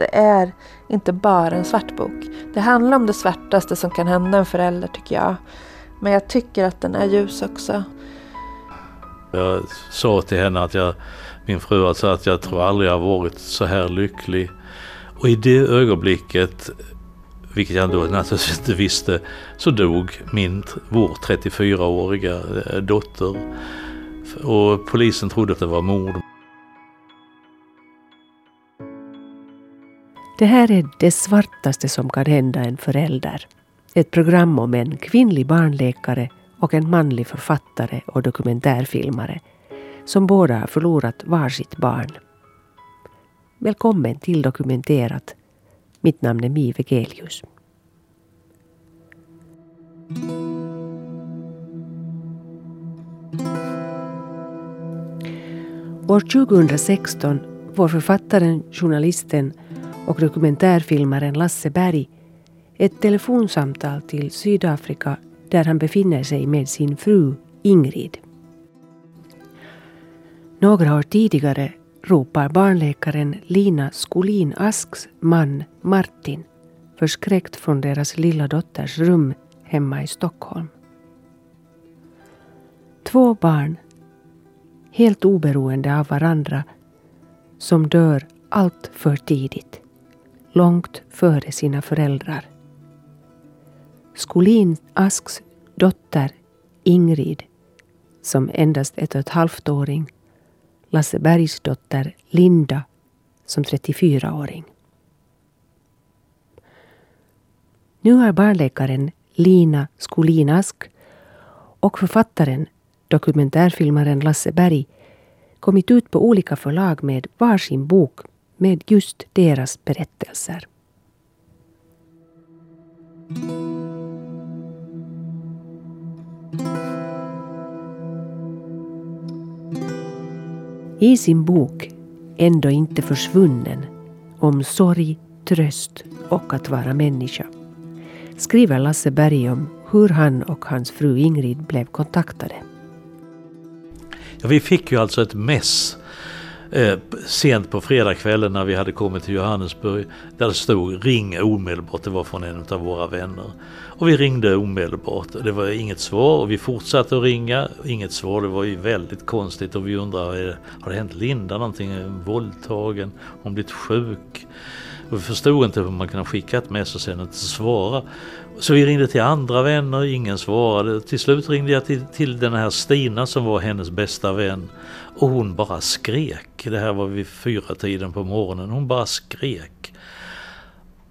Det är inte bara en svart bok. Det handlar om det svartaste som kan hända en förälder tycker jag. Men jag tycker att den är ljus också. Jag sa till henne att jag, min fru alltså, att jag tror aldrig jag har varit så här lycklig. Och i det ögonblicket, vilket jag då naturligtvis inte visste, så dog min, vår 34-åriga eh, dotter. Och polisen trodde att det var mord. Det här är det svartaste som kan hända en förälder. Ett program om en kvinnlig barnläkare och en manlig författare och dokumentärfilmare som båda har förlorat varsitt barn. Välkommen till Dokumenterat. Mitt namn är Mi Vegelius. År 2016 får författaren, journalisten och dokumentärfilmaren Lasse Berg ett telefonsamtal till Sydafrika där han befinner sig med sin fru Ingrid. Några år tidigare ropar barnläkaren Lina Skolin Asks man Martin förskräckt från deras lilla dotters rum hemma i Stockholm. Två barn, helt oberoende av varandra, som dör allt för tidigt, långt före sina föräldrar. Skolin Asks dotter Ingrid, som endast ett och ett halvt åring, Lasse Bergs dotter Linda, som 34-åring. Nu har barnläkaren Lina Skolin Ask och författaren, dokumentärfilmaren Lasse Berg kommit ut på olika förlag med varsin bok med just deras berättelser. I sin bok Ändå inte försvunnen om sorg, tröst och att vara människa skriver Lasse Berg om hur han och hans fru Ingrid blev kontaktade. Ja, vi fick ju alltså ett mess eh, sent på fredagskvällen när vi hade kommit till Johannesburg. Där det stod ring omedelbart, det var från en av våra vänner. Och vi ringde omedelbart. Det var inget svar och vi fortsatte att ringa. Inget svar, det var ju väldigt konstigt och vi undrade, eh, har det hänt Linda någonting? Eh, våldtagen? Hon blivit sjuk? Och vi förstod inte hur man kunde skicka ett mess och sen inte svara. Så vi ringde till andra vänner, ingen svarade. Till slut ringde jag till, till den här Stina som var hennes bästa vän. Och hon bara skrek. Det här var vid fyra tiden på morgonen. Hon bara skrek.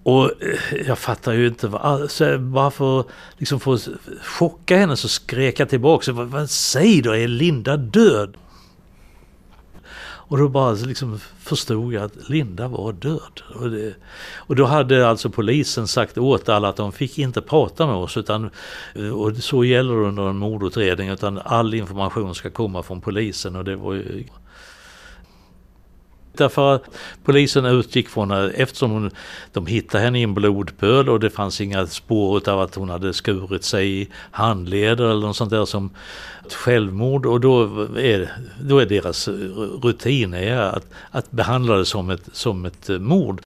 Och eh, jag fattar ju inte, varför... bara för liksom få chocka henne så skrek jag tillbaka. Vad, säg då, är Linda död? Och då bara liksom förstod jag att Linda var död. Och, det, och, då hade alltså polisen sagt åt alla att de fick inte prata med oss. Utan, eh, och så gäller det under en mordutredning. Utan all information ska komma från polisen. Och det var ju, Därför att polisen utgick från eftersom hon, de hittade henne i en blodpöl och det fanns inga spår av att hon hade skurit sig i handleder eller något sånt där som självmord och då är, då är deras rutin är att, att behandla det som ett, som ett mord.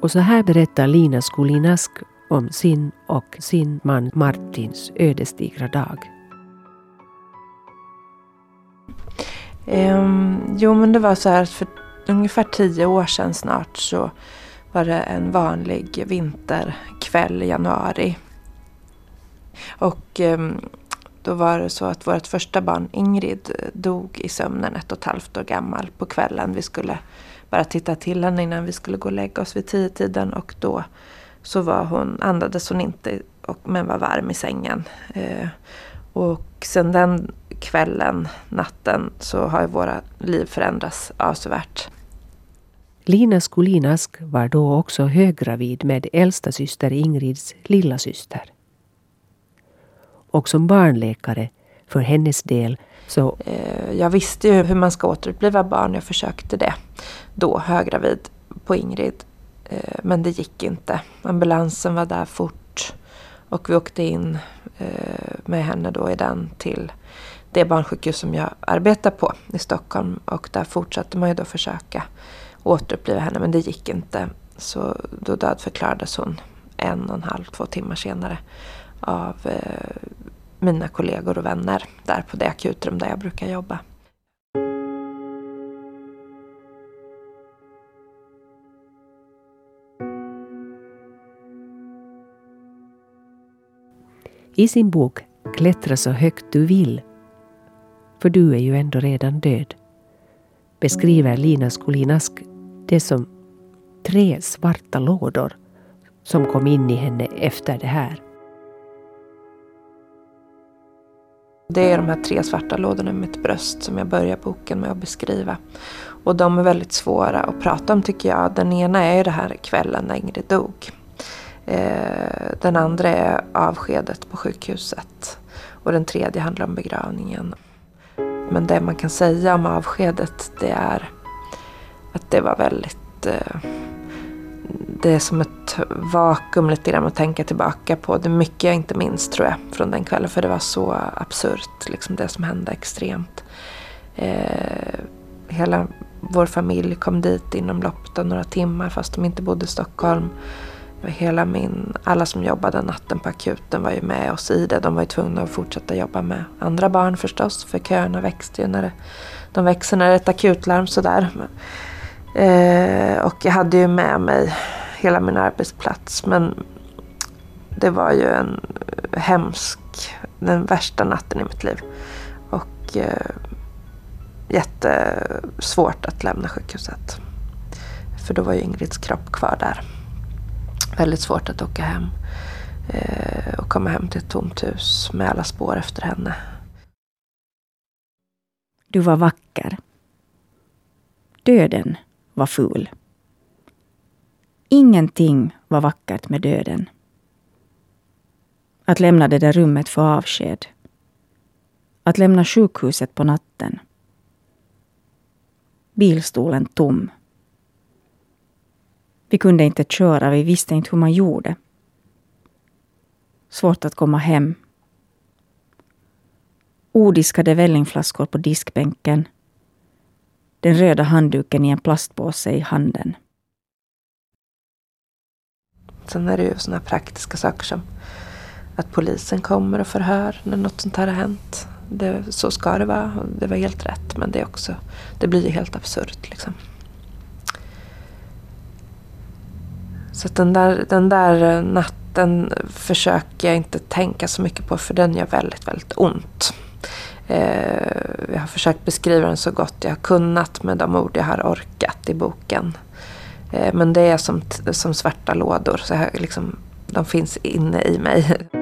Och så här berättar Lina Skolinask om sin och sin man Martins ödesdigra dag. Um, jo men det var så här att för ungefär tio år sedan snart så var det en vanlig vinterkväll i januari. Och um, då var det så att vårt första barn Ingrid dog i sömnen ett och ett halvt år gammal på kvällen. Vi skulle bara titta till henne innan vi skulle gå och lägga oss vid tio tiden och då så var hon, andades hon inte och, men var varm i sängen. Eh, och sen den kvällen, natten, så har våra liv förändrats avsevärt. Lina Skolinask var då också höggravid med äldsta syster Ingrids lilla syster. Och som barnläkare för hennes del så... Eh, jag visste ju hur man ska återuppliva barn. Jag försökte det då, höggravid, på Ingrid. Eh, men det gick inte. Ambulansen var där fort. Och vi åkte in eh, med henne då i den till det barnsjukhus som jag arbetar på i Stockholm. Och där fortsatte man ju då försöka återuppliva henne men det gick inte. Så då dödförklarades hon en och en halv, två timmar senare av mina kollegor och vänner där på det akutrum där jag brukar jobba. I sin bok Klättra så högt du vill, för du är ju ändå redan död, beskriver Lina Skolinask det som tre svarta lådor som kom in i henne efter det här. Det är de här tre svarta lådorna med mitt bröst som jag börjar boken med att beskriva. Och de är väldigt svåra att prata om tycker jag. Den ena är det här kvällen när Ingrid dog. Eh, den andra är avskedet på sjukhuset. Och den tredje handlar om begravningen. Men det man kan säga om avskedet det är att det var väldigt... Det är som ett vakuum lite grann att tänka tillbaka på. Det är mycket jag inte minns tror jag från den kvällen för det var så absurt, liksom det som hände extremt. Eh, hela vår familj kom dit inom loppet av några timmar fast de inte bodde i Stockholm. Hela min, alla som jobbade natten på akuten var ju med oss i det. De var ju tvungna att fortsätta jobba med andra barn förstås. För köerna växte ju när det, de växer när det är ett akutlarm sådär. Eh, och jag hade ju med mig hela min arbetsplats. Men det var ju en hemsk, den värsta natten i mitt liv. Och eh, jättesvårt att lämna sjukhuset. För då var ju Ingrids kropp kvar där väldigt svårt att åka hem. Eh, och komma hem till ett tomt hus med alla spår efter henne. Du var vacker. Döden var ful. Ingenting var vackert med döden. Att lämna det där rummet för avsked. Att lämna sjukhuset på natten. Bilstolen tom. Vi kunde inte köra, vi visste inte hur man gjorde. Svårt att komma hem. Odiskade vällingflaskor på diskbänken. Den röda handduken i en plastpåse i handen. Sen är det ju sådana praktiska saker som att polisen kommer och förhör när något sånt här har hänt. Det, så ska det vara. Det var helt rätt men det, är också, det blir ju helt absurt. Liksom. Så den där, den där eh, natten försöker jag inte tänka så mycket på för den gör väldigt, väldigt ont. Eh, jag har försökt beskriva den så gott jag har kunnat med de ord jag har orkat i boken. Eh, men det är som, som svarta lådor, så jag, liksom, de finns inne i mig.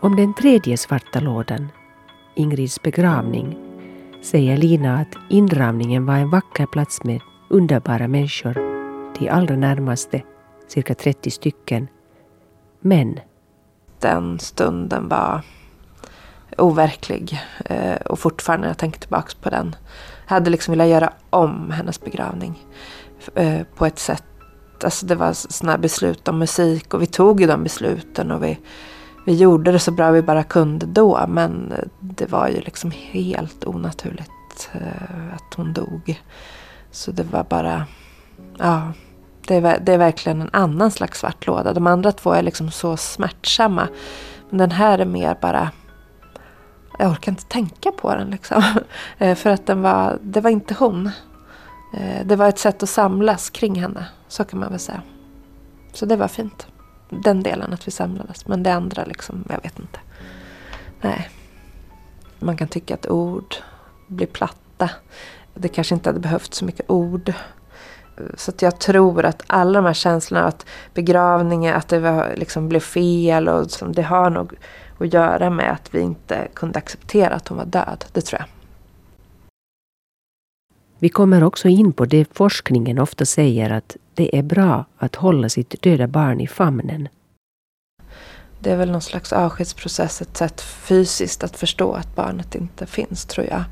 Om den tredje svarta lådan, Ingrids begravning, säger Lina att inramningen var en vacker plats med underbara människor, de allra närmaste, cirka 30 stycken. Men den stunden var overklig. Eh, och fortfarande när jag tänker tillbaka på den. Jag hade liksom velat göra om hennes begravning. Eh, på ett sätt. Alltså det var sådana beslut om musik och vi tog ju de besluten. och vi vi gjorde det så bra vi bara kunde då men det var ju liksom helt onaturligt eh, att hon dog. Så det var bara, ja, det är, det är verkligen en annan slags svart låda. De andra två är liksom så smärtsamma. Men den här är mer bara, jag orkar inte tänka på den liksom. Eh, för att den var, det var inte hon. Eh, det var ett sätt att samlas kring henne, så kan man väl säga. Så det var fint den delen att vi samlades. Men det andra liksom, jag vet inte. Nej. Man kan tycka att ord blir platta. Det kanske inte hade behövt så mycket ord. Så att jag tror att alla de här känslorna, att begravningen, att det var, liksom blev fel och liksom, det har nog att göra med att vi inte kunde acceptera att hon var död. Det tror jag. Vi kommer också in på det forskningen ofta säger att det är bra att hålla sitt döda barn i famnen. det är väl någon slags avskedsprocess, ett sätt fysiskt att förstå att barnet inte finns tror jag.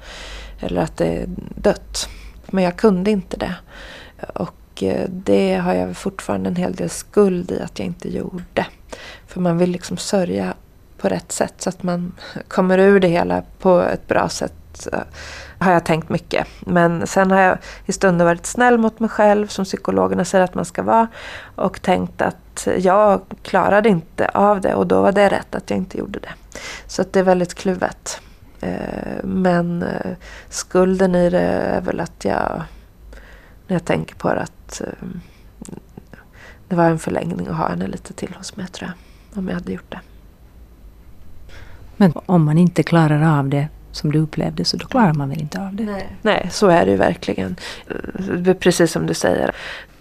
Eller att det är dött. Men jag kunde inte det. Och eh, det har jag fortfarande en hel del skuld i att jag inte gjorde. För man vill liksom sörja på rätt sätt så att man kommer ur det hela på ett bra sätt. Eh, har jag tänkt mycket. Men sen har jag i stunder varit snäll mot mig själv som psykologerna säger att man ska vara. Och tänkt att jag klarade inte av det och då var det rätt att jag inte gjorde det. Så att det är väldigt kluvet. Eh, men skulden i det är väl att jag, när jag tänker på det, att eh, det var en förlängning att ha henne lite till hos mig tror jag. Om jag hade gjort det. Men om man inte klarar av det som du upplevde så då klarar man väl inte av det? Nej, Nej så är det ju verkligen. Precis som du säger.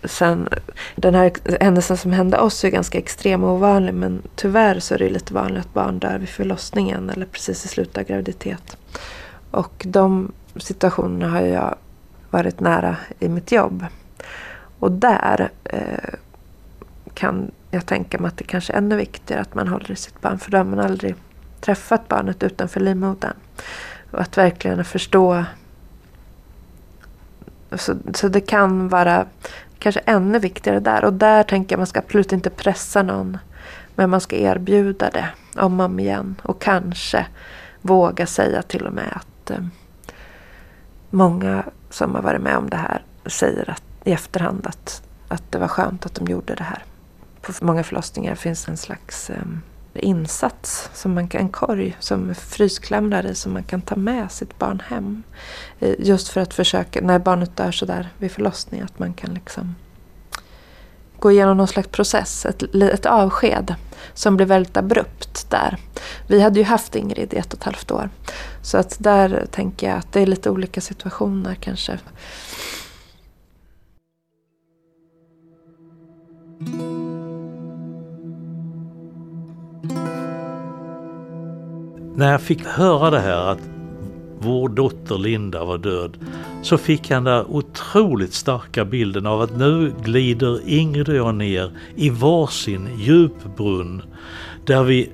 Sen, den här händelsen som hände oss är ganska extrem och ovanlig men tyvärr så är det lite vanligt att barn dör vid förlossningen eller precis i slutet av graviditet. Och de situationerna har jag varit nära i mitt jobb. Och där eh, kan jag tänka mig att det kanske är ännu viktigare att man håller i sitt barn för då har man aldrig träffat barnet utanför livmodern. Och att verkligen förstå. Så, så det kan vara kanske ännu viktigare där. Och där tänker jag man ska absolut inte pressa någon. Men man ska erbjuda det om och om igen. Och kanske våga säga till och med att eh, många som har varit med om det här säger att, i efterhand att, att det var skönt att de gjorde det här. På många förlossningar finns en slags eh, insats, som man kan, en korg som frysklämrar i som man kan ta med sitt barn hem. Eh, just för att försöka, när barnet dör sådär vid förlossning, att man kan liksom gå igenom någon slags process, ett, ett avsked som blir väldigt abrupt där. Vi hade ju haft Ingrid i ett och ett halvt år. Så att där tänker jag att det är lite olika situationer kanske. när jag fick höra det här att vår dotter Linda var död så fick han den där otroligt starka bilden av att nu glider Ingrid och jag ner i varsin djup brunn där vi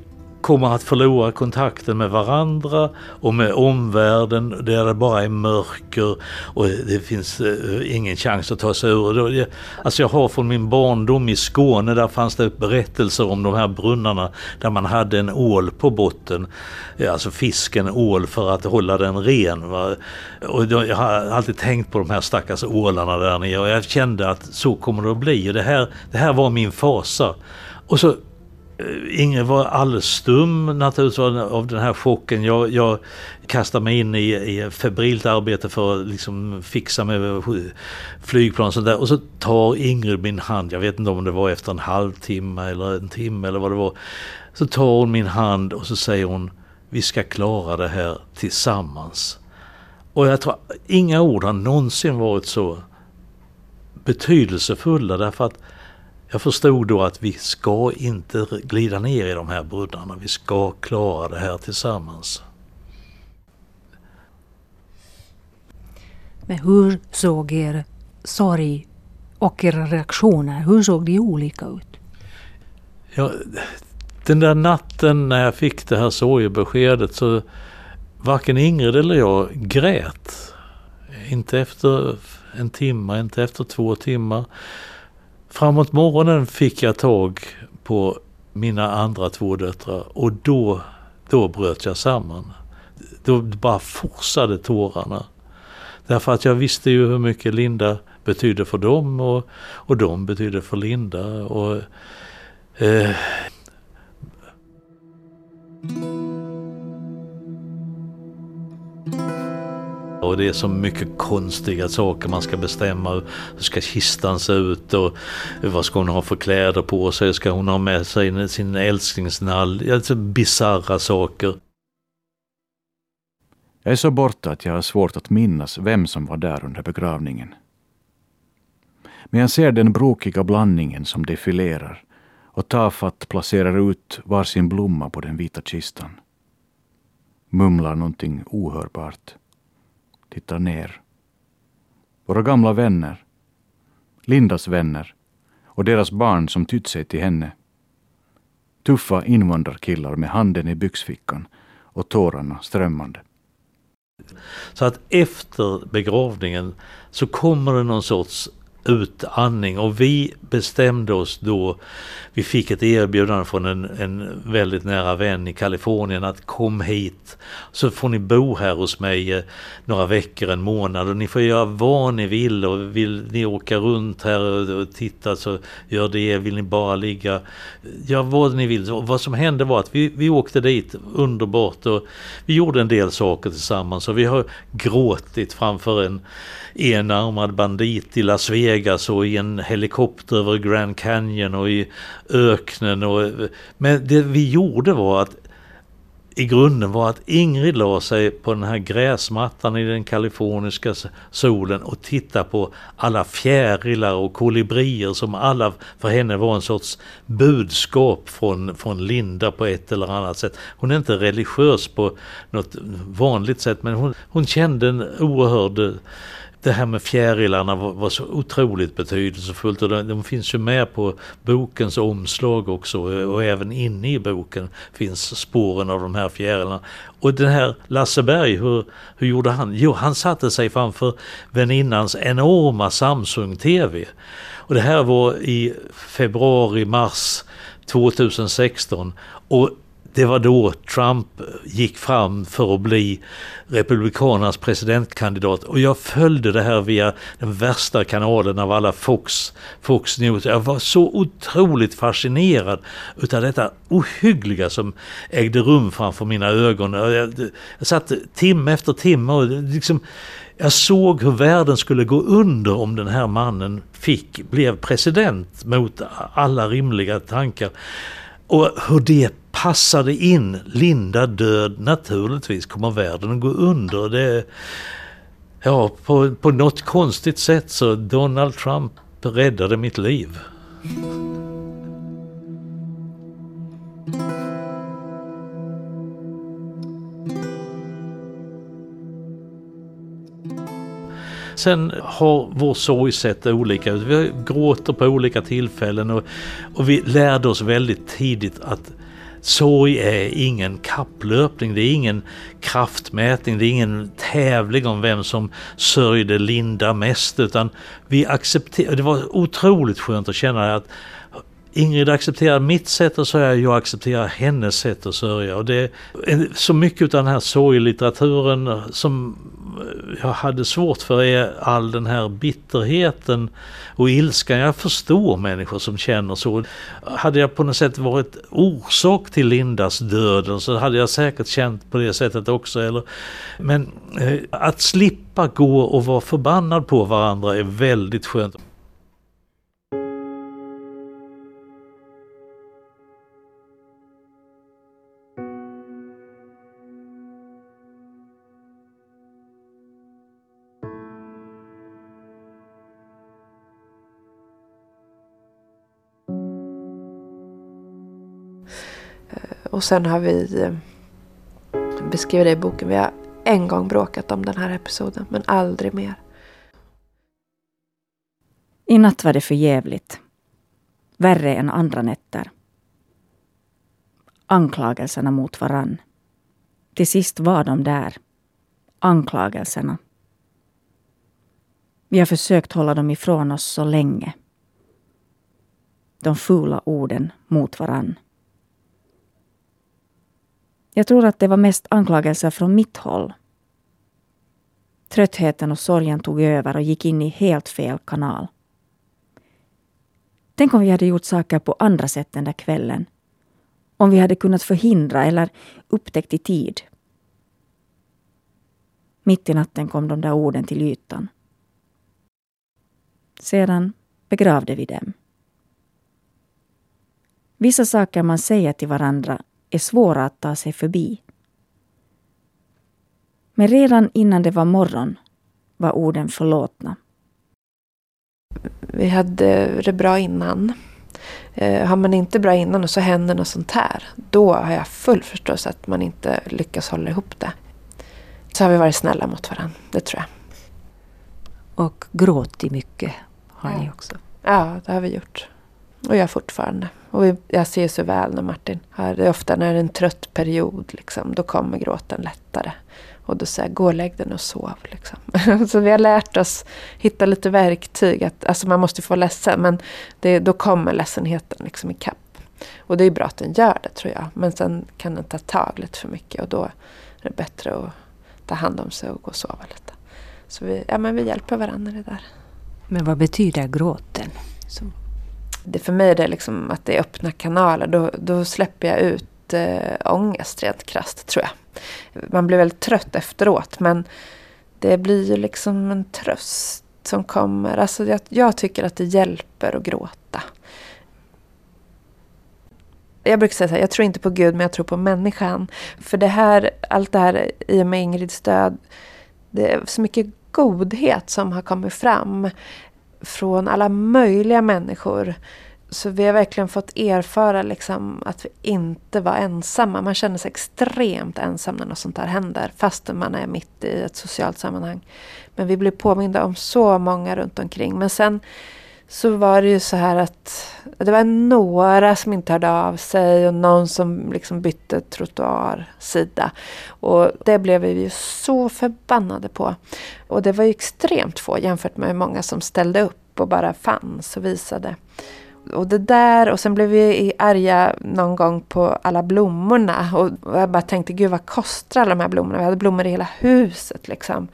kommer att förlora kontakten med varandra och med omvärlden där det bara är mörker och det finns eh, ingen chans att ta sig ur. Alltså jag har från min barndom i Skåne, där fanns det berättelser om de här brunnarna där man hade en ål på botten. Alltså fisken ål för att hålla den ren. Och jag har alltid tänkt på de här stackars ålarna där nere och jag kände att så kommer det att bli. Det här, det här var min fasa. Och så Eh, Ingrid var alldeles stum naturligtvis av den här chocken. Jag, jag kastade mig in i, i febrilt arbete för att liksom fixa med flygplan och sånt där. Och så tar Ingrid min hand, jag vet inte om det var efter en halvtimme eller en timme eller vad det var. Så tar hon min hand och så säger hon, vi ska klara det här tillsammans. Och jag tror inga ord har någonsin varit så betydelsefulla därför att jag förstod då att vi ska inte glida ner i de här brunnarna. Vi ska klara det här tillsammans. Men hur såg er sorg och era reaktioner, hur såg de olika ut? Ja, den där natten när jag fick det här sorgebeskedet så varken Ingrid eller jag grät. Inte efter en timme, inte efter två timmar. Framåt morgonen fick jag tag på mina andra två döttrar och då, då bröt jag samman. Då bara forsade tårarna. Därför att jag visste ju hur mycket Linda betydde för dem och, och de betydde för Linda. Och, eh, Och det är så mycket konstiga saker man ska bestämma. Hur ska kistan se ut och vad ska hon ha för kläder på sig? Ska hon ha med sig sin älsklingsnall? Alltså bisarra saker. Jag är så borta att jag har svårt att minnas vem som var där under begravningen. Men jag ser den brokiga blandningen som defilerar och tafatt placerar ut varsin blomma på den vita kistan. Mumlar någonting ohörbart tittar ner. Våra gamla vänner, Lindas vänner och deras barn som tytt sig till henne. tuffa invandrarkillar med handen i byxfickan och tårarna strömmande. Så att efter begravningen så kommer det någon sorts utandning. Och vi bestämde oss då, vi fick ett erbjudande från en, en väldigt nära vän i Kalifornien att kom hit så får ni bo här hos mig eh, några veckor, en månad. Och ni får göra vad ni vill och vill ni åka runt här och, och titta så gör det, vill ni bara ligga, gör vad ni vill. Och vad som hände var att vi, vi åkte dit, underbart och vi gjorde en del saker tillsammans. Och vi har gråtit framför en enarmad bandit i Las Vegas och i en helikopter över Grand Canyon och i öknen. Och, men det vi gjorde var att i grunden var att Ingrid la sig på den här gräsmattan i den kaliforniska solen och tittade på alla fjärilar och kolibrier som alla för henne var en sorts budskap från, från Linda på ett eller annat sätt. Hon är inte religiös på något vanligt sätt men hon, hon kände en oerhörd det här med fjärilarna var, var, så otroligt betydelsefullt och de, de, finns ju med på bokens omslag också och även inne i boken finns spåren av de här fjärilarna. Och den här Lasse Berg, hur, hur gjorde han? Jo, han satte sig framför väninnans enorma Samsung-TV. Och det här var i februari, mars 2016 och det var då Trump eh, gick fram för att bli Republikanernas presidentkandidat och jag följde det här via den värsta kanalen av alla Fox, Fox News. Jag var så otroligt fascinerad utav detta ohyggliga som ägde rum framför mina ögon. Jag, jag satt timme efter timme och liksom jag såg hur världen skulle gå under om den här mannen fick, blev president mot alla rimliga tankar. Och hur det passade in. Linda död, naturligtvis kommer världen att gå under. Det, ja, på, på något konstigt sätt så Donald Trump räddade mitt liv. Sen har vår sorg sett olika ut. Vi gråter på olika tillfällen och, och vi lärde oss väldigt tidigt att Sorg är ingen kapplöpning, det är ingen kraftmätning, det är ingen tävling om vem som sörjde Linda mest utan vi accepterar, det var otroligt skönt att känna att Ingrid accepterar mitt sätt att sörja, jag accepterar hennes sätt att sörja. Och det är så mycket av den här sorglitteraturen som jag hade svårt för är all den här bitterheten och ilskan. Jag förstår människor som känner så. Hade jag på något sätt varit orsak till Lindas döden så hade jag säkert känt på det sättet också. Eller, men eh, att slippa gå och vara förbannad på varandra är väldigt skönt. Och sen har vi beskrivit beskriver det i boken. Vi har en gång bråkat om den här episoden, men aldrig mer. I natt var det för jävligt. Värre än andra nätter. Anklagelserna mot varann. Till sist var de där. Anklagelserna. Vi har försökt hålla dem ifrån oss så länge. De fula orden mot varann. Jag tror att det var mest anklagelser från mitt håll. Tröttheten och sorgen tog över och gick in i helt fel kanal. Tänk om vi hade gjort saker på andra sätt den där kvällen. Om vi hade kunnat förhindra eller upptäckt i tid. Mitt i natten kom de där orden till ytan. Sedan begravde vi dem. Vissa saker man säger till varandra är svåra att ta sig förbi. Men redan innan det var morgon var orden förlåtna. Vi hade det bra innan. Eh, har man inte bra innan och så händer något sånt här, då har jag full förståelse att man inte lyckas hålla ihop det. Så har vi varit snälla mot varandra, det tror jag. Och gråtit mycket har ni också. Ja, det har vi gjort. Och jag fortfarande. Och jag ser så väl när Martin har det. är ofta när det är en trött period. Liksom, då kommer gråten lättare. Och då säger jag, gå och lägg den och sov. Liksom. så vi har lärt oss hitta lite verktyg. Att, alltså man måste få vara ledsen. Men det, då kommer ledsenheten liksom ikapp. Och det är bra att den gör det tror jag. Men sen kan den ta tag lite för mycket. Och då är det bättre att ta hand om sig och gå och sova lite. Så vi, ja, men vi hjälper varandra i det där. Men vad betyder gråten? Så. Det för mig är det liksom att det är öppna kanaler. Då, då släpper jag ut eh, ångest rent krasst tror jag. Man blir väldigt trött efteråt men det blir ju liksom en tröst som kommer. Alltså jag, jag tycker att det hjälper att gråta. Jag brukar säga så här, jag tror inte på Gud men jag tror på människan. För det här, allt det här i och med Ingrids död, det är så mycket godhet som har kommit fram från alla möjliga människor. Så vi har verkligen fått erfara liksom att vi inte var ensamma. Man känner sig extremt ensam när något sånt här händer. Fastän man är mitt i ett socialt sammanhang. Men vi blir påminda om så många runt omkring. Men sen så var det ju så här att det var några som inte hörde av sig och någon som liksom bytte trottoarsida. Och det blev vi ju så förbannade på. Och det var ju extremt få jämfört med hur många som ställde upp och bara fanns och visade. Och det där och sen blev vi arga någon gång på alla blommorna. Och jag bara tänkte, gud vad kostar alla de här blommorna? Vi hade blommor i hela huset liksom.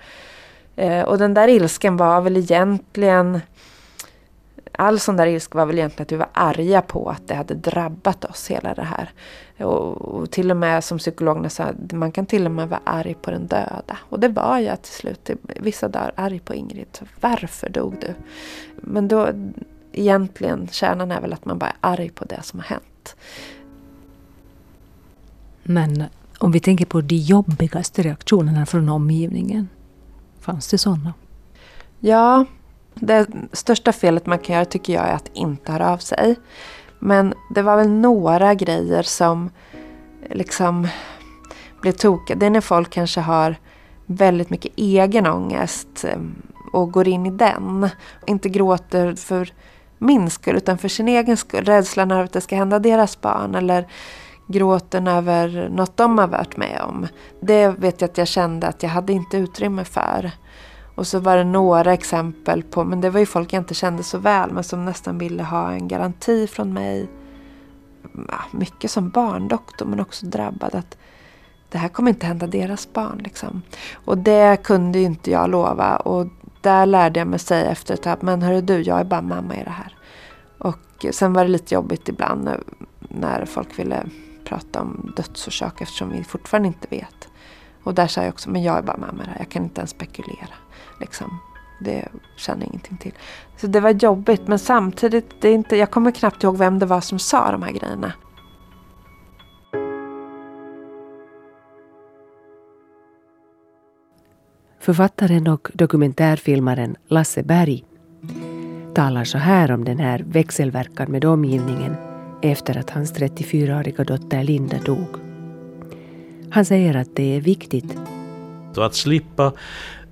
Eh, och den där ilsken var väl egentligen all sån där ilska var väl egentligen att vi var arga på att det hade drabbat oss, hela det här. Och, och till och med som psykologerna sa, man kan till och med vara arg på den döda. Och det var jag till slut, vissa dagar arg på Ingrid. Så varför dog du? Men då, egentligen, kärnan är väl att man bara är arg på det som har hänt. Men om vi tänker på de jobbigaste reaktionerna från omgivningen, fanns det sådana? Ja, det största felet man kan göra tycker jag är att inte höra av sig. Men det var väl några grejer som liksom blev tokiga. Det är när folk kanske har väldigt mycket egen ångest ehm, och går in i den. Inte gråter för min skull utan för sin egen skull. Rädslan över att det ska hända deras barn eller gråten över något de har varit med om. Det vet jag att jag kände att jag hade inte utrymme för. Och så var det några exempel på, men det var ju folk jag inte kände så väl, men som nästan ville ha en garanti från mig. Mycket som barndoktor, men också drabbad att det här kommer inte hända deras barn. Liksom. Och det kunde ju inte jag lova. Och där lärde jag mig säga efter ett tag, men hörru du, jag är bara mamma i det här. Och sen var det lite jobbigt ibland när, folk ville prata om dödsorsak eftersom vi fortfarande inte vet. Och där sa jag också, men jag är bara mamma i det här. Jag kan inte ens spekulera. Liksom. Det känner jag ingenting till. Så det var jobbigt men samtidigt, det är inte, jag kommer knappt ihåg vem det var som sa de här grejerna. Författaren och dokumentärfilmaren Lasse Berg talar så här om den här växelverkan med omgivningen efter att hans 34-åriga dotter Linda dog. Han säger att det är viktigt. att slippa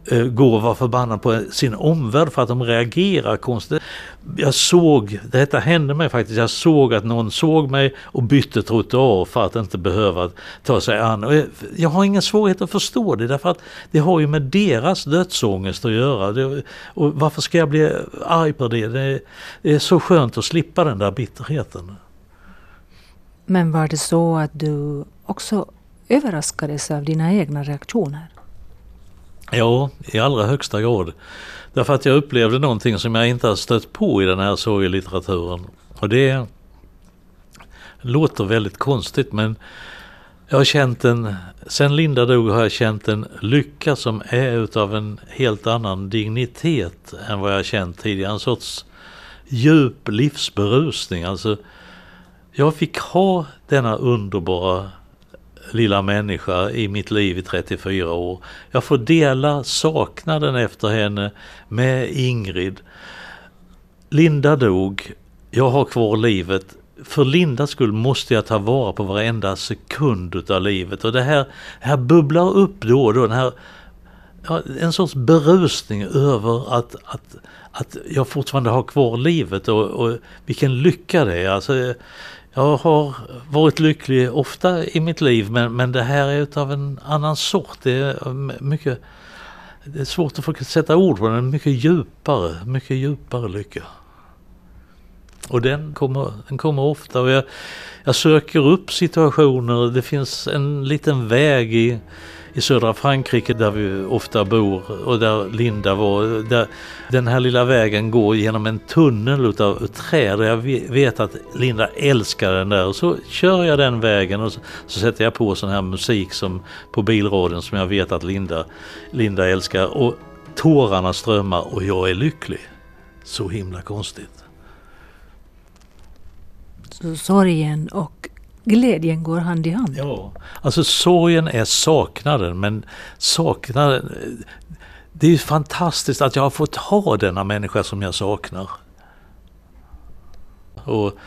Eh, gå och vara förbannad på sin omvärld för att de reagerar konstigt. Jag såg, detta hände mig faktiskt, jag såg att någon såg mig och bytte trottoar för att inte behöva ta sig an. Och jag, jag har ingen svårighet att förstå det därför att det har ju med deras dödsångest att göra. Det, och varför ska jag bli arg på det? det? Det är så skönt att slippa den där bitterheten. Men var det så att du också överraskades av dina egna reaktioner? Ja, i allra högsta grad. Därför att jag upplevde någonting som jag inte har stött på i den här sorgelitteraturen. Och det låter väldigt konstigt men jag har känt en, sen Linda dog har jag känt en lycka som är utav en helt annan dignitet än vad jag känt tidigare. En sorts djup livsberusning. Alltså, jag fick ha denna underbara lilla människa i mitt liv i 34 år. Jag får dela saknaden efter henne med Ingrid. Linda dog, jag har kvar livet. För Lindas skull måste jag ta vara på varenda sekund utav livet och det här, här bubblar upp då och då. Den här ja, en sorts berusning över att, att, att jag fortfarande har kvar livet och, och vilken lycka det är. Alltså, jag har varit lycklig ofta i mitt liv men, men det här är utav en annan sort. Det är eh, mycket det är svårt att få sätta ord på den, mycket djupare, mycket djupare lycka. Och den kommer, den kommer ofta och jag, jag söker upp situationer, det finns en liten väg i i södra Frankrike där vi ofta bor och där Linda var. Där den här lilla vägen går genom en tunnel utav träd och jag vet att Linda älskar den där och så kör jag den vägen och så, så sätter jag på sån här musik som på bilradion som jag vet att Linda, Linda älskar och tårarna strömmar och jag är lycklig. Så himla konstigt. Så sorgen och glädjen går hand i hand. Ja, alltså sorgen är saknaden men saknaden, det är ju fantastiskt att jag har fått ha denna människa som jag saknar. Och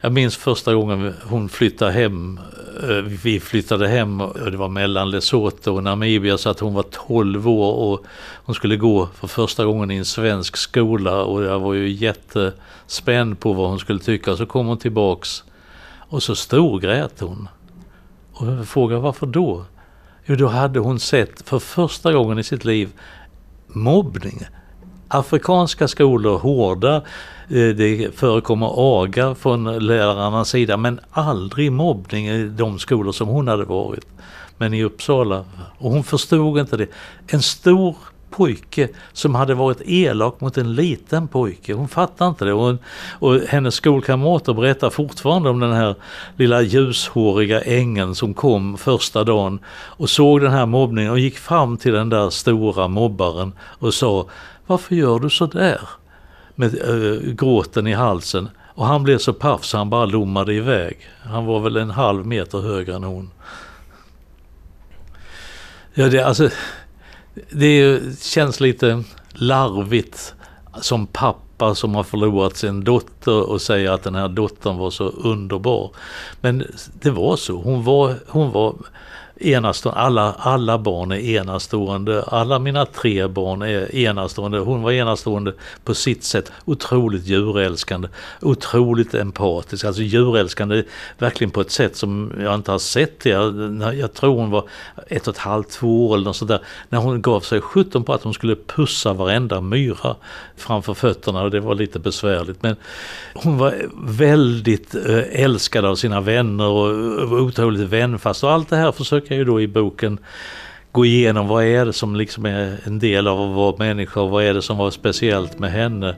jag minns första gången hon flyttade hem, eh, vi flyttade hem och det var mellan Lesotho och Namibia så att hon var 12 år och hon skulle gå för första gången i en svensk skola och jag var ju jättespänd på vad hon skulle tycka. Så kom hon tillbaks och så storgrät hon. Och jag frågade varför då? Jo, då hade hon sett för första gången i sitt liv mobbning. Afrikanska skolor hårda, eh, det förekommer aga från lärarnas sida men aldrig mobbning i de skolor som hon hade varit. Men i Uppsala, och hon förstod inte det. En stor pojke som hade varit elak mot en liten pojke. Hon fattade inte det. Och, och hennes skolkamrater berättar fortfarande om den här lilla ljushåriga ängeln som kom första dagen och såg den här mobbningen och gick fram till den där stora mobbaren och sa Varför gör du så där? Med äh, gråten i halsen. Och han blev så paff så han bara lommade iväg. Han var väl en halv meter högre än hon. Ja, det, alltså, det känns lite larvigt som pappa som har förlorat sin dotter och säger att den här dottern var så underbar. Men det var så. Hon var, hon var enastående. Alla, alla barn är enastående. Alla mina tre barn är enastående. Hon var enastående på sitt sätt. Otroligt djurälskande. Otroligt empatisk. Alltså djurälskande verkligen på ett sätt som jag inte har sett. Jag, jag tror hon var ett och ett halvt, två år eller något där. När hon gav sig sjutton på att hon skulle pussa varenda myra framför fötterna och det var lite besvärligt. Men hon var väldigt eh, älskad av sina vänner och otroligt vänfast och allt det här försöker kan ju då i boken gå igenom vad är det som liksom är en del av att vara människa och vad är det som var speciellt med henne.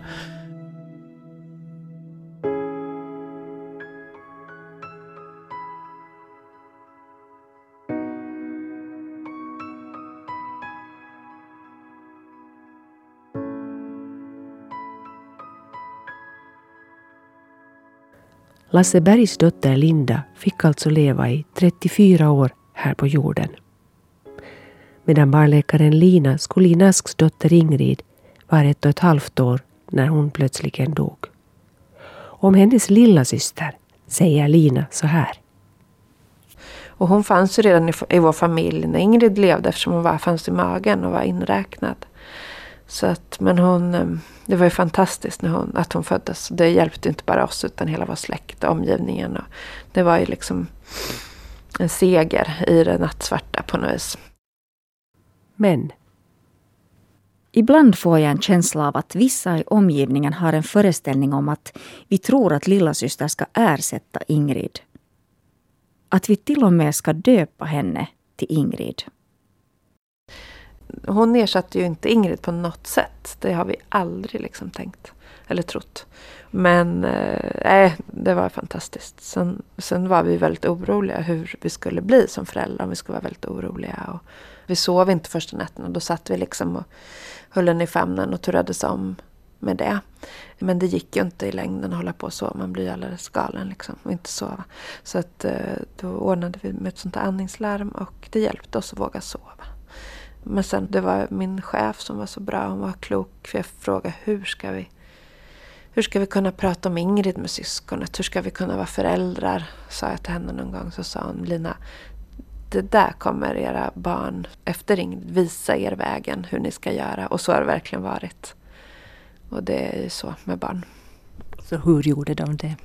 Lasse Bergs dotter Linda fick alltså leva i 34 år här på jorden. Medan barnläkaren Lina Skolinasks dotter Ingrid var ett och ett halvt år när hon plötsligen dog. Om hennes lilla syster säger Lina så här. Och hon fanns ju redan i, i vår familj när Ingrid levde eftersom hon var, fanns i magen och var inräknad. Så att, men hon, ehm, det var ju fantastiskt när hon, att hon föddes. Det hjälpte inte bara oss utan hela vår släkt och omgivningen. Och det var ju liksom en seger i det nattsvarta på något vis. Men Ibland får jag en känsla av att vissa i omgivningen har en föreställning om att vi tror att lillasyster ska ersätta Ingrid. Att vi till och med ska döpa henne till Ingrid. Hon ersatte ju inte Ingrid på något sätt. Det har vi aldrig liksom tänkt eller trott. Men eh, eh, det var fantastiskt. Sen, sen var vi väldigt oroliga hur vi skulle bli som föräldrar. Om vi skulle vara väldigt oroliga. Och vi sov inte första nätterna. Då satt vi liksom och höll den i famnen och turades om med det. Men det gick ju inte i längden att hålla på så. Man blir alldeles galen liksom och inte sova. Så att, eh, då ordnade vi med ett sånt här andningslarm och det hjälpte oss att våga sova. Men sen det var min chef som var så bra. Hon var klok. För jag frågade hur ska vi hur ska vi kunna prata om Ingrid med syskonet? Hur ska vi kunna vara föräldrar? Sa jag till henne någon gång. Så sa hon, Lina, det där kommer era barn efter Ingrid visa er vägen hur ni ska göra. Och så har det verkligen varit. Och det är ju så med barn. Så hur gjorde de det?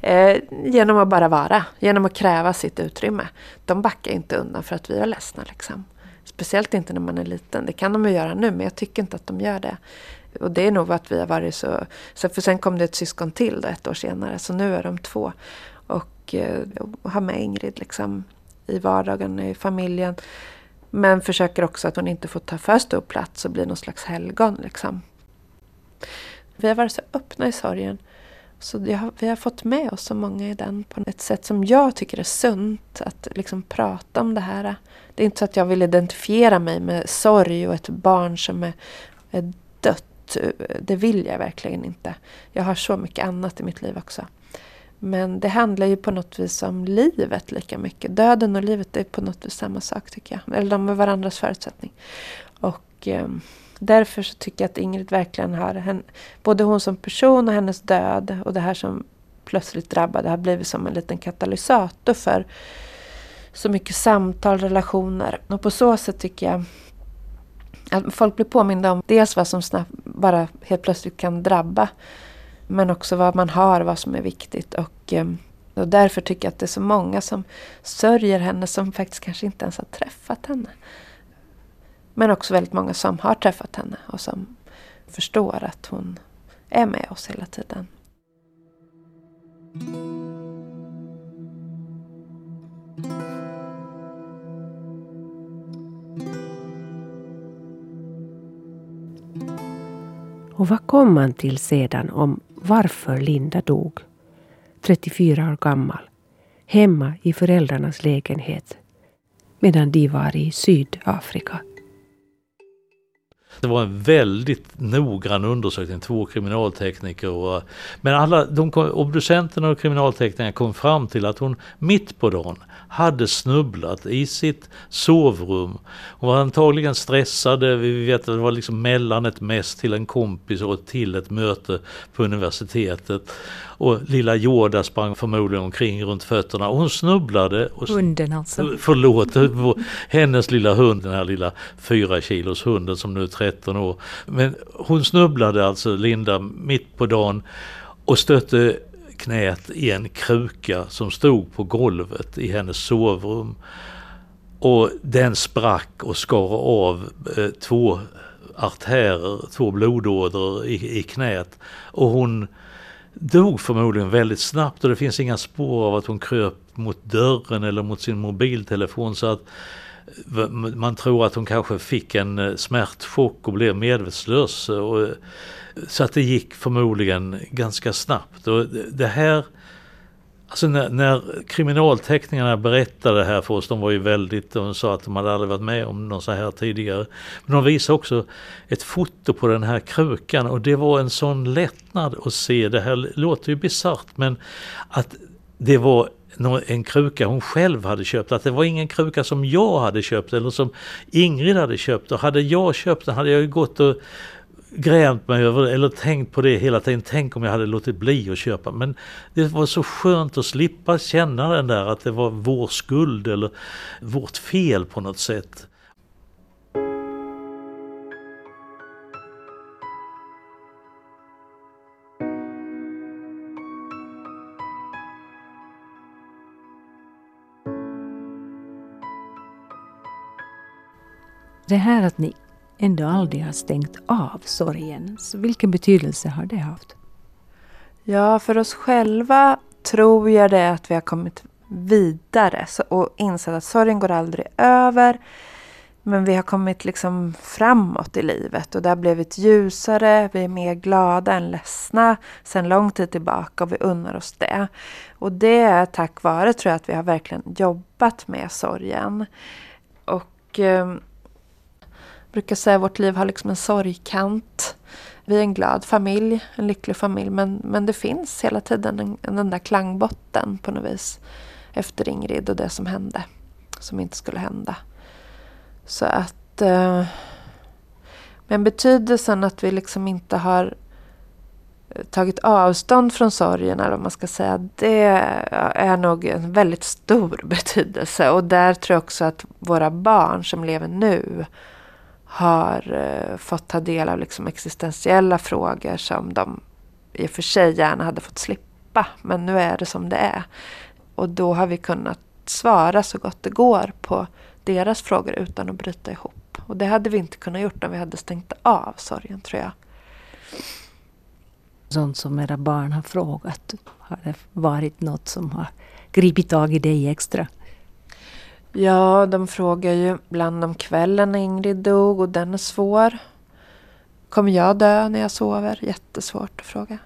eh, genom att bara vara, genom att kräva sitt utrymme. De backar inte undan för att vi är ledsna. Liksom. Speciellt inte när man är liten. Det kan de ju göra nu men jag tycker inte att de gör det. Och det är nog att vi har varit så... så för sen kom det ett syskon till då, ett år senare så nu är de två. Och och har med Ingrid liksom i vardagen, i familjen. Men försöker också att hon inte får ta för stor plats och bli någon slags helgon. Liksom. Vi har varit så öppna i sorgen. Så har, vi har fått med oss så många i den på ett sätt som jag tycker är sunt. Att liksom prata om det här. Det är inte så att jag vill identifiera mig med sorg och ett barn som är, är Eh, det vill jag verkligen inte. Jag har så mycket annat i mitt liv också. Men det handlar ju på något vis om livet lika mycket. Döden och livet är på något vis samma sak tycker jag. Eller de är varandras förutsättning. Och eh, därför så tycker jag att Ingrid verkligen har, henne, både hon som person och hennes död och det här som plötsligt drabbade har blivit som en liten katalysator för så mycket samtal, relationer. Och på så sätt tycker jag att folk blir påminda om dels vad som snabbt, bara helt plötsligt kan drabba men också vad man har, vad som är viktigt. Och, ehm, och därför tycker jag att det är så många som sörjer henne som faktiskt kanske inte ens har träffat henne. Men också väldigt många som har träffat henne och som förstår att hon är med oss hela tiden. Och vad kom man till sedan om varför Linda dog, 34 år gammal, hemma i föräldrarnas lägenhet medan de var i Sydafrika. Det var en väldigt noggrann undersökning, två kriminaltekniker. Och, men alla de, obducenterna och kriminalteknikerna kom fram till att hon mitt på dagen hade snubblat i sitt sovrum. Hon var antagligen stressad, vi vet att det var liksom mellan ett mess till en kompis och till ett möte på universitetet. Och lilla Yoda sprang förmodligen omkring runt fötterna och hon snubblade. Och, Hunden alltså? Förlåt, hennes lilla hund, den här lilla fyra kilos hunden som nu är 13 år. Men hon snubblade alltså, Linda, mitt på dagen och stötte knät i en kruka som stod på golvet i hennes sovrum. Och den sprack och skar av eh, två artärer, två blodådror i, i knät. Och hon dog förmodligen väldigt snabbt och det finns inga spår av att hon kröp mot dörren eller mot sin mobiltelefon. så att man tror att hon kanske fick en eh, smärtchock och blev medvetslös. Och, eh, så att det gick förmodligen ganska snabbt. Och eh, det här Alltså när, när kriminalteckningarna berättade det här för oss, de var ju väldigt, de sa att de hade aldrig varit med om något så här tidigare. Men de visade också ett foto på den här krukan och det var en sån lättnad att se, det här låter ju bisarrt men att det var en kruka hon själv hade köpt. Att det var ingen kruka som jag hade köpt eller som Ingrid hade köpt. Och hade jag köpt den hade jag ju gått och grämt mig över det eller tänkt på det hela tiden. Tänk om jag hade låtit bli att köpa. Men det var så skönt att slippa känna den där att det var vår skuld eller vårt fel på något sätt. Det här att ni ändå aldrig har stängt av sorgen, så vilken betydelse har det haft? Ja, för oss själva tror jag det att vi har kommit vidare och insett att sorgen går aldrig över. Men vi har kommit liksom framåt i livet och det har blivit ljusare, vi är mer glada än ledsna sedan lång tid tillbaka och vi unnar oss det. Och det är tack vare, tror jag, att vi har verkligen jobbat med sorgen. Och eh, brukar säga att vårt liv har liksom en sorgkant. Vi är en glad familj, en lycklig familj men, men det finns hela tiden en, den där klangbotten på något vis. Efter Ingrid och det som hände. Som inte skulle hända. Så att... Eh, men betydelsen att vi liksom inte har eh, tagit avstånd från sorgen, eller vad man ska säga, det är nog en väldigt stor betydelse. Och där tror jag också att våra barn som lever nu har eh, fått ta del av liksom existentiella frågor som de i och för sig gärna hade fått slippa. Men nu är det som det är. Och då har vi kunnat svara så gott det går på deras frågor utan att bryta ihop. Och det hade vi inte kunnat gjort om vi hade stängt av sorgen tror jag. Sånt som era barn har frågat, har det varit något som har gripit tag i dig extra? Ja, de frågar ju ibland om kvällen när Ingrid dog och den är svår. Kommer jag dö när jag sover? Jättesvårt att fråga.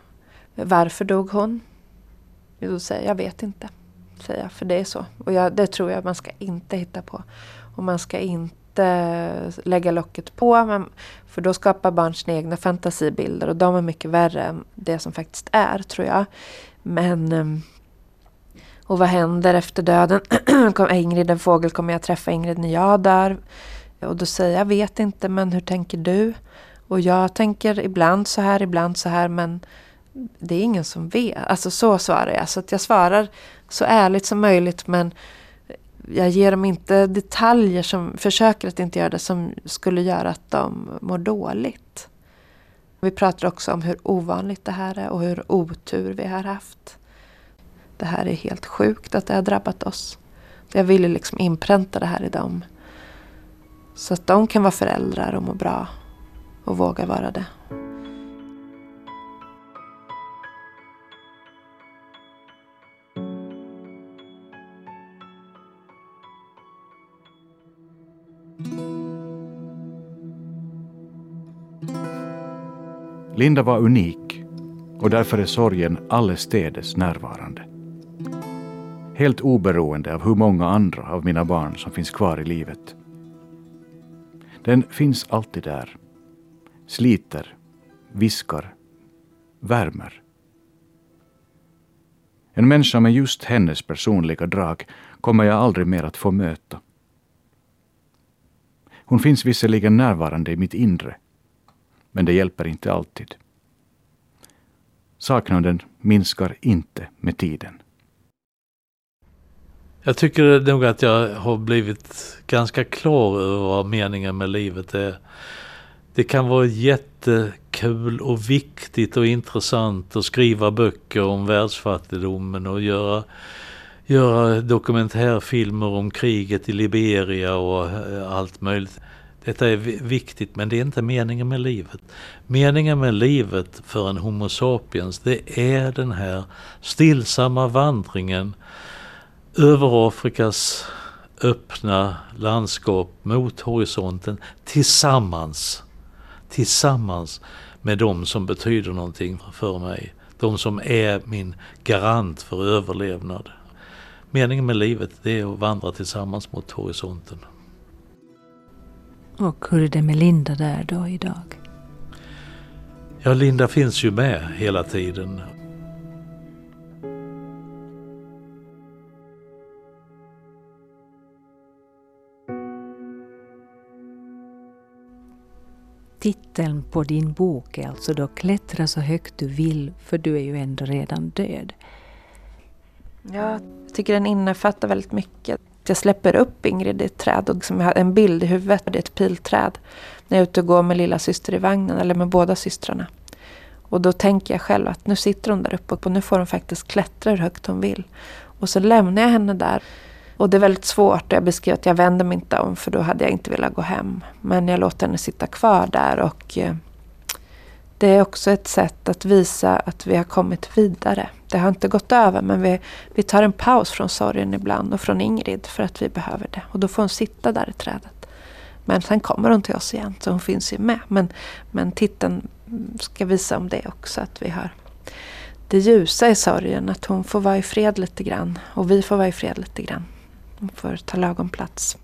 Varför dog hon? Då säger jag, jag vet inte. Säger jag, för det är så. Och jag, det tror jag man ska inte hitta på. Och man ska inte lägga locket på. Men, för då skapar barn sina egna fantasibilder och de är mycket värre än det som faktiskt är, tror jag. Men ehm, och vad händer efter döden? Ingrid en fågel, kommer jag träffa Ingrid när jag dör? Och då säger jag, vet inte, men hur tänker du? Och jag tänker ibland så här, ibland så här, men det är ingen som vet. Alltså så svarar jag. Så att jag svarar så ärligt som möjligt, men jag ger dem inte detaljer som, försöker att inte göra det, som skulle göra att de mår dåligt. Vi pratar också om hur ovanligt det här är och hur otur vi har haft det här är helt sjukt att det har drabbat oss. Jag ville liksom inpränta det här i dem. Så att de kan vara föräldrar och må bra och våga vara det. Linda var unik och därför är sorgen allestädes närvarande helt oberoende av hur många andra av mina barn som finns kvar i livet. Den finns alltid där. Sliter, viskar, värmer. En människa med just hennes personliga drag kommer jag aldrig mer att få möta. Hon finns visserligen närvarande i mitt inre, men det hjälper inte alltid. Saknaden minskar inte med tiden. Jag tycker nog att jag har blivit ganska klar över vad meningen med livet är. Det kan vara jättekul och viktigt och intressant att skriva böcker om världsfattigdomen och göra, göra dokumentärfilmer om kriget i Liberia och eh, allt möjligt. Detta är viktigt men det är inte meningen med livet. Meningen med livet för en Homo sapiens det är den här stillsamma vandringen över Afrikas öppna landskap mot horisonten tillsammans. Tillsammans med de som betyder någonting för mig. De som är min garant för överlevnad. Meningen med livet det är att vandra tillsammans mot horisonten. Och hur är det med Linda där då idag? Ja, Linda finns ju med hela tiden. Titeln på din bok är alltså då Klättra så högt du vill, för du är ju ändå redan död. Ja, jag tycker den innefattar väldigt mycket. Jag släpper upp Ingrid i ett träd och liksom jag har en bild i huvudet. Det är ett pilträd. När jag är ute och går med lilla syster i vagnen, eller med båda systrarna. Och då tänker jag själv att nu sitter hon där uppe och nu får hon faktiskt klättra hur högt hon vill. Och så lämnar jag henne där. Och det är väldigt svårt. Jag beskriver att jag vänder mig inte om för då hade jag inte velat gå hem. Men jag låter henne sitta kvar där och eh, det är också ett sätt att visa att vi har kommit vidare. Det har inte gått över men vi, vi tar en paus från sorgen ibland och från Ingrid för att vi behöver det. Och då får hon sitta där i trädet. Men sen kommer hon till oss igen så hon finns ju med. Men, men titeln ska visa om det också. Att vi har det ljusa i sorgen. Att hon får vara i fred lite grann. Och vi får vara i fred lite grann. Hon får ta lagom plats.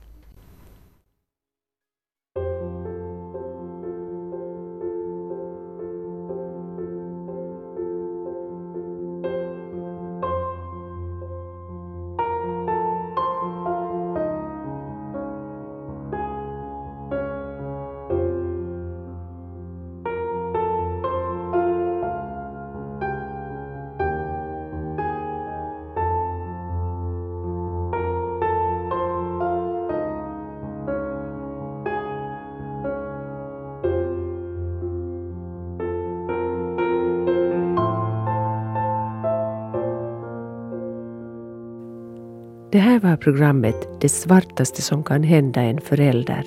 Här var programmet Det svartaste som kan hända en förälder.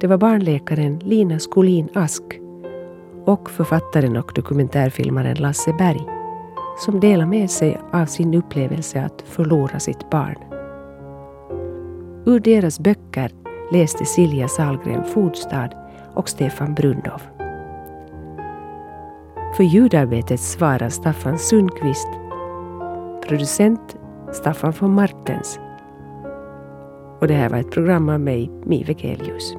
Det var barnläkaren Lina Skolin Ask och författaren och dokumentärfilmaren Lasse Berg som delar med sig av sin upplevelse att förlora sitt barn. Ur deras böcker läste Silja Salgren Fodstad och Stefan Brundow. För ljudarbetet svarar Staffan Sundqvist, producent Staffan von Martens. Och det här var ett program av mig, Mive Gelius.